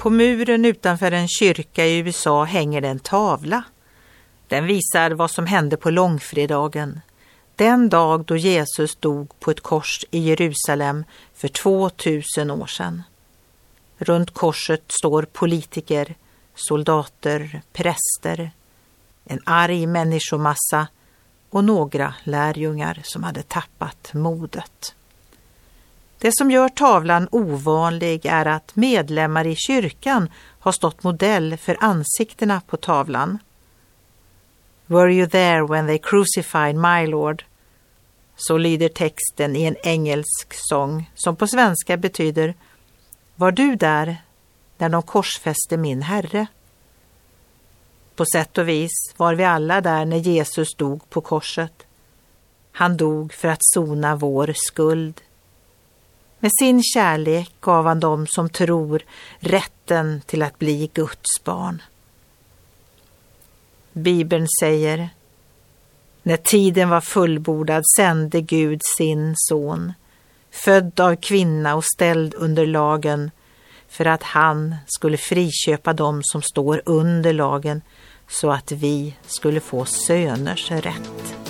På muren utanför en kyrka i USA hänger det en tavla. Den visar vad som hände på långfredagen, den dag då Jesus dog på ett kors i Jerusalem för 2000 år sedan. Runt korset står politiker, soldater, präster, en arg människomassa och några lärjungar som hade tappat modet. Det som gör tavlan ovanlig är att medlemmar i kyrkan har stått modell för ansiktena på tavlan. Were you there when they crucified my Lord? Så lyder texten i en engelsk sång som på svenska betyder Var du där när de korsfäste min Herre? På sätt och vis var vi alla där när Jesus dog på korset. Han dog för att sona vår skuld. Med sin kärlek gav han dem som tror rätten till att bli Guds barn. Bibeln säger När tiden var fullbordad sände Gud sin son, född av kvinna och ställd under lagen, för att han skulle friköpa dem som står under lagen så att vi skulle få söners rätt.